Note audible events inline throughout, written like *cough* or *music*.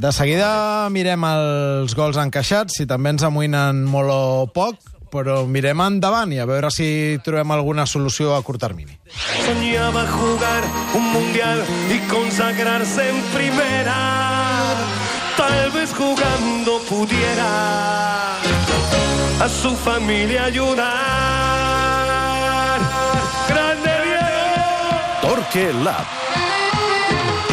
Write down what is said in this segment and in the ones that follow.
De seguida mirem els gols encaixats, si també ens amoïnen molt o poc, però mirem endavant i a veure si trobem alguna solució a curt termini. Soñaba jugar un mundial y consagrarse en primera. Tal vez jugando pudiera a su familia ayudar. ¡Grande Diego! Torque Lab.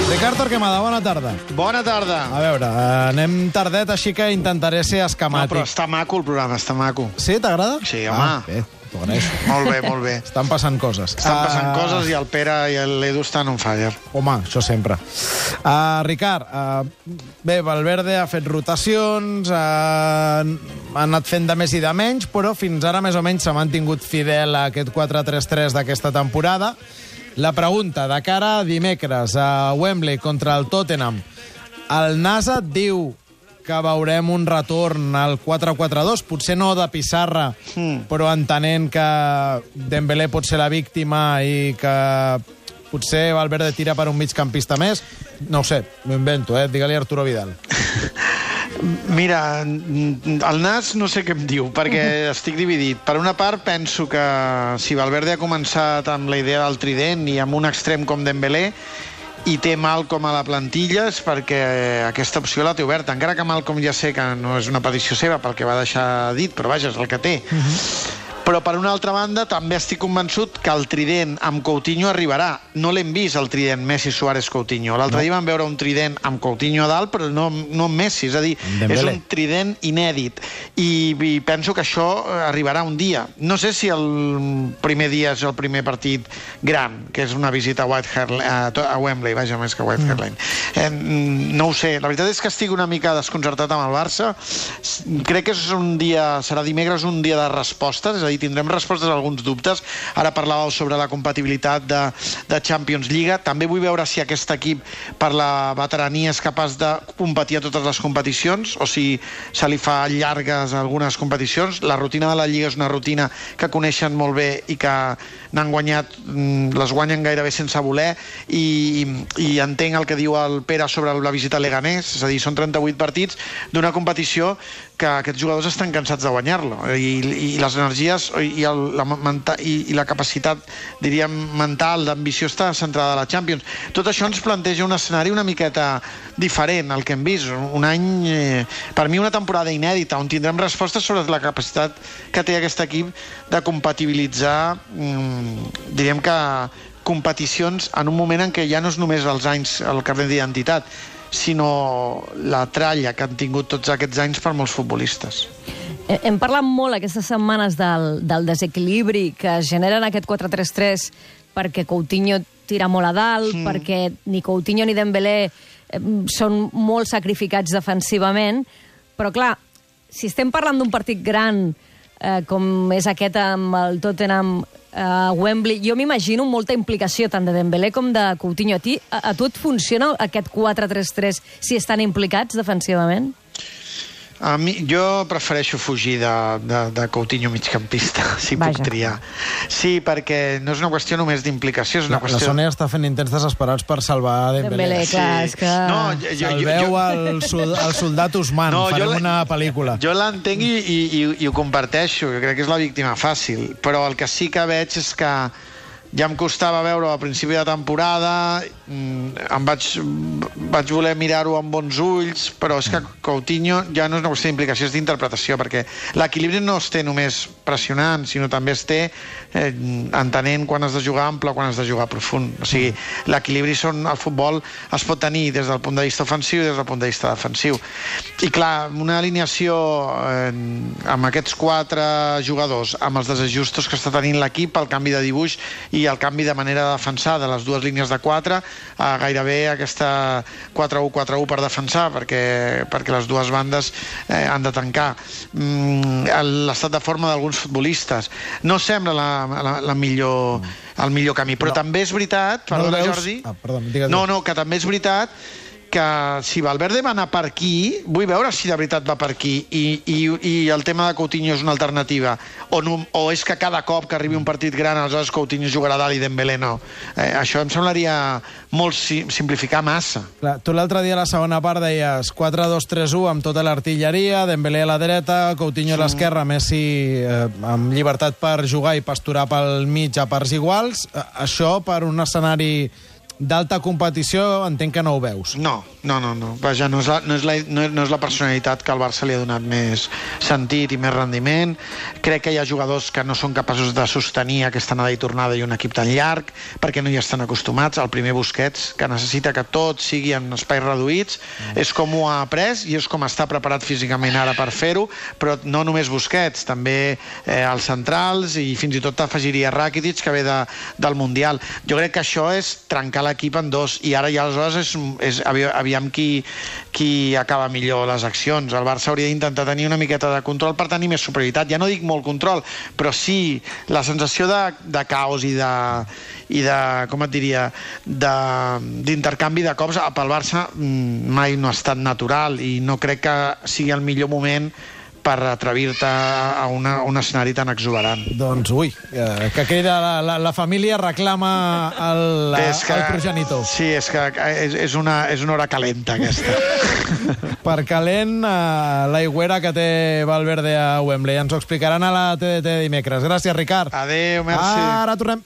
Ricard Torquemada, bona tarda. Bona tarda. A veure, eh, anem tardet, així que intentaré ser No, esquemàtic. però està maco el programa, està maco. Sí, t'agrada? Sí, home. Ah, bé, t'ho agraeixo. Molt bé, molt bé. *laughs* Estan passant coses. Estan passant Ah, coses i el Pere i l'Edu estan on fire. Home, això sempre. Uh, Ricard, uh, bé, Valverde ha fet rotacions, uh, ha anat fent de més i de menys, però fins ara més o menys s'ha mantingut fidel a aquest 4-3-3 d'aquesta temporada. La pregunta, de cara a dimecres a Wembley contra el Tottenham, el NASA diu que veurem un retorn al 4-4-2, potser no de pissarra, mm. però entenent que Dembélé pot ser la víctima i que potser Valverde tira per un migcampista més. No ho sé, m'ho invento, eh? Digue-li Arturo Vidal. *laughs* Mira, el Nas no sé què em diu, perquè estic dividit. Per una part, penso que si Valverde ha començat amb la idea del trident i amb un extrem com Dembélé, i té Malcom a la plantilla és perquè aquesta opció la té oberta. Encara que Malcom ja sé que no és una petició seva pel que va deixar dit, però vaja, és el que té. Uh -huh. Però, per una altra banda, també estic convençut que el trident amb Coutinho arribarà. No l'hem vist, el trident Messi-Suárez-Coutinho. L'altre no. dia vam veure un trident amb Coutinho a dalt, però no, no amb Messi. És a dir, Dembélé. és un trident inèdit. I, I penso que això arribarà un dia. No sé si el primer dia és el primer partit gran, que és una visita a, White Hart, a, a Wembley, vaja, més que a White Hart Lane. Eh, no ho sé. La veritat és que estic una mica desconcertat amb el Barça. Crec que és un dia, serà dimecres un dia de respostes, és a dir, tindrem respostes a alguns dubtes. Ara parlàveu sobre la compatibilitat de, de Champions League. També vull veure si aquest equip, per la veterania, és capaç de competir a totes les competicions o si se li fa llargues algunes competicions. La rutina de la Lliga és una rutina que coneixen molt bé i que n'han guanyat, mm, les guanyen gairebé sense voler i, i entenc el que diu el Pere sobre la visita a Leganés, és a dir, són 38 partits d'una competició que aquests jugadors estan cansats de guanyar-lo. I, i les energies i, el, la, menta, i, i la capacitat diríem mental d'ambició està centrada a la Champions. Tot això ens planteja un escenari una miqueta diferent al que hem vist. Un any, eh, per mi una temporada inèdita on tindrem respostes sobre la capacitat que té aquest equip de compatibilitzar mm, diríem que competicions en un moment en què ja no és només els anys el carnet d'identitat sinó la tralla que han tingut tots aquests anys per molts futbolistes. He- Hem parlat molt aquestes setmanes del, del desequilibri que es genera en aquest 4-3-3 perquè Coutinho tira molt a dalt, mm. perquè ni Coutinho ni Dembélé eh, són molt sacrificats defensivament, però clar, si estem parlant d'un partit gran eh, com és aquest amb el Tottenham a Wembley, jo m'imagino molta implicació tant de Dembélé com de Coutinho. A, ti, a, a tu et funciona aquest 4-3-3 si estan implicats defensivament? A mi, jo prefereixo fugir de, de, de Coutinho migcampista, *laughs* si Vaja. puc triar. Sí, perquè no és una qüestió només d'implicació, és una La, la qüestió... Sònia està fent intents desesperats per salvar Dembélé. Dembélé, clar, és que... No, jo, jo, Salveu jo, el, sol, el soldat Usman, No, jo farem la- una pel·lícula. Jo l'entenc i, i, i, i ho comparteixo, jo crec que és la víctima fàcil, però el que sí que veig és que ja em costava veure al principi de temporada, mm, em vaig, vaig voler mirar-ho amb bons ulls, però és que Coutinho ja no és una qüestió d'implicació, és d'interpretació, perquè l'equilibri no es té només pressionant, sinó també es té eh, entenent quan has de jugar ample o quan has de jugar profund. O sigui, l'equilibri són, al futbol es pot tenir des del punt de vista ofensiu i des del punt de vista defensiu. I clar, una alineació eh, amb aquests quatre jugadors, amb els desajustos que està tenint l'equip, el canvi de dibuix el canvi de manera de defensar de les dues línies de 4 a gairebé aquesta 4-1-4-1 per defensar perquè, perquè les dues bandes eh, han de tancar mm, l'estat de forma d'alguns futbolistes no sembla la, la, la millor, el millor camí però No. també és veritat No perdona veus? Jordi Ah, perdona, digues. no, no, que també és veritat que si Valverde va anar per aquí, vull veure si de veritat va per aquí i, i, i el tema de Coutinho és una alternativa o, no, o és que cada cop que arribi un partit gran aleshores Coutinho jugarà dalt i Dembélé no. Eh, això em semblaria molt si, simplificar massa. Clar, tu l'altre dia a la segona part deies 4-2-3-1 amb tota l'artilleria, Dembélé a la dreta, Coutinho a l'esquerra, Messi eh, amb llibertat per jugar i pasturar pel mig a parts iguals. Eh, això per un escenari d'alta competició entenc que no ho veus. No, no, no, no. Vaja, no és, la, no, és la, no, no és la personalitat que al Barça li ha donat més sentit i més rendiment. Crec que hi ha jugadors que no són capaços de sostenir aquesta anada i tornada i un equip tan llarg, perquè no hi estan acostumats. El primer Busquets, que necessita que tot sigui en espais reduïts, mm. és com ho ha après i és com està preparat físicament ara per fer-ho, però no només Busquets, també eh, els centrals i fins i tot afegiria Rakitic, que ve de, del Mundial. Jo crec que això és trencar l'equip en dos i ara ja aleshores és, és aviam qui, qui acaba millor les accions. El Barça hauria d'intentar tenir una miqueta de control per tenir més superioritat. Ja no dic molt control, però sí la sensació de, de caos i de, i de, com et diria, d'intercanvi de, de cops pel Barça mm, mai no ha estat natural i no crec que sigui el millor moment per atrevir-te a, una, un escenari tan exuberant. Doncs, ui, eh, que queda la, la, la família reclama el, és que, el progenitor. Sí, és que és, és, una, és una hora calenta, aquesta. *laughs* per calent, eh, l'aigüera que té Valverde a Wembley. Ens ho explicaran a la TDT dimecres. Gràcies, Ricard. Adéu, merci. Ara tornem.